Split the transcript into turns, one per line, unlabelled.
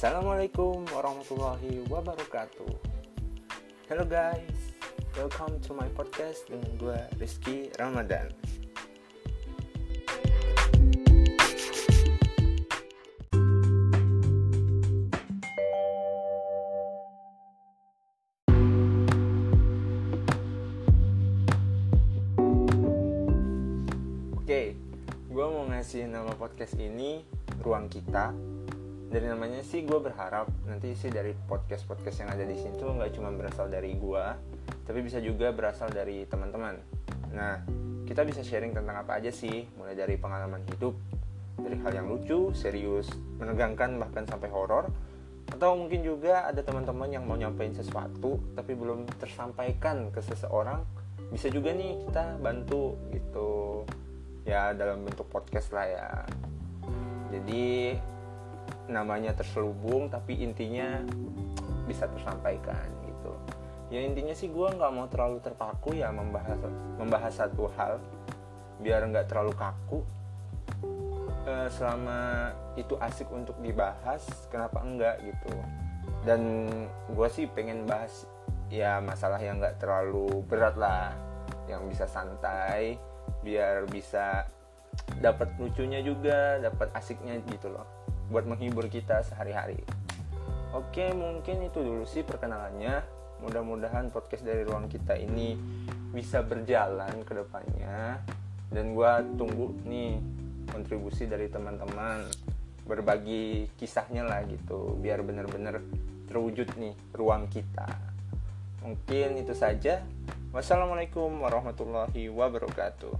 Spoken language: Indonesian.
Assalamualaikum warahmatullahi wabarakatuh. Hello guys, welcome to my podcast dengan gue Rizky Ramadan. Oke, gue mau ngasih nama podcast ini Ruang Kita dari namanya sih gue berharap nanti sih dari podcast podcast yang ada di sini tuh nggak cuma berasal dari gue tapi bisa juga berasal dari teman-teman. Nah kita bisa sharing tentang apa aja sih mulai dari pengalaman hidup dari hal yang lucu serius menegangkan bahkan sampai horor atau mungkin juga ada teman-teman yang mau nyampein sesuatu tapi belum tersampaikan ke seseorang bisa juga nih kita bantu gitu. Ya dalam bentuk podcast lah ya. Jadi namanya terselubung tapi intinya bisa tersampaikan gitu. Ya intinya sih gue nggak mau terlalu terpaku ya membahas membahas satu hal biar nggak terlalu kaku. E, selama itu asik untuk dibahas kenapa enggak gitu. Dan gue sih pengen bahas ya masalah yang nggak terlalu berat lah yang bisa santai biar bisa dapat lucunya juga dapat asiknya gitu loh buat menghibur kita sehari-hari. Oke, mungkin itu dulu sih perkenalannya. Mudah-mudahan podcast dari ruang kita ini bisa berjalan ke depannya. Dan gue tunggu nih kontribusi dari teman-teman berbagi kisahnya lah gitu biar bener-bener terwujud nih ruang kita mungkin itu saja wassalamualaikum warahmatullahi wabarakatuh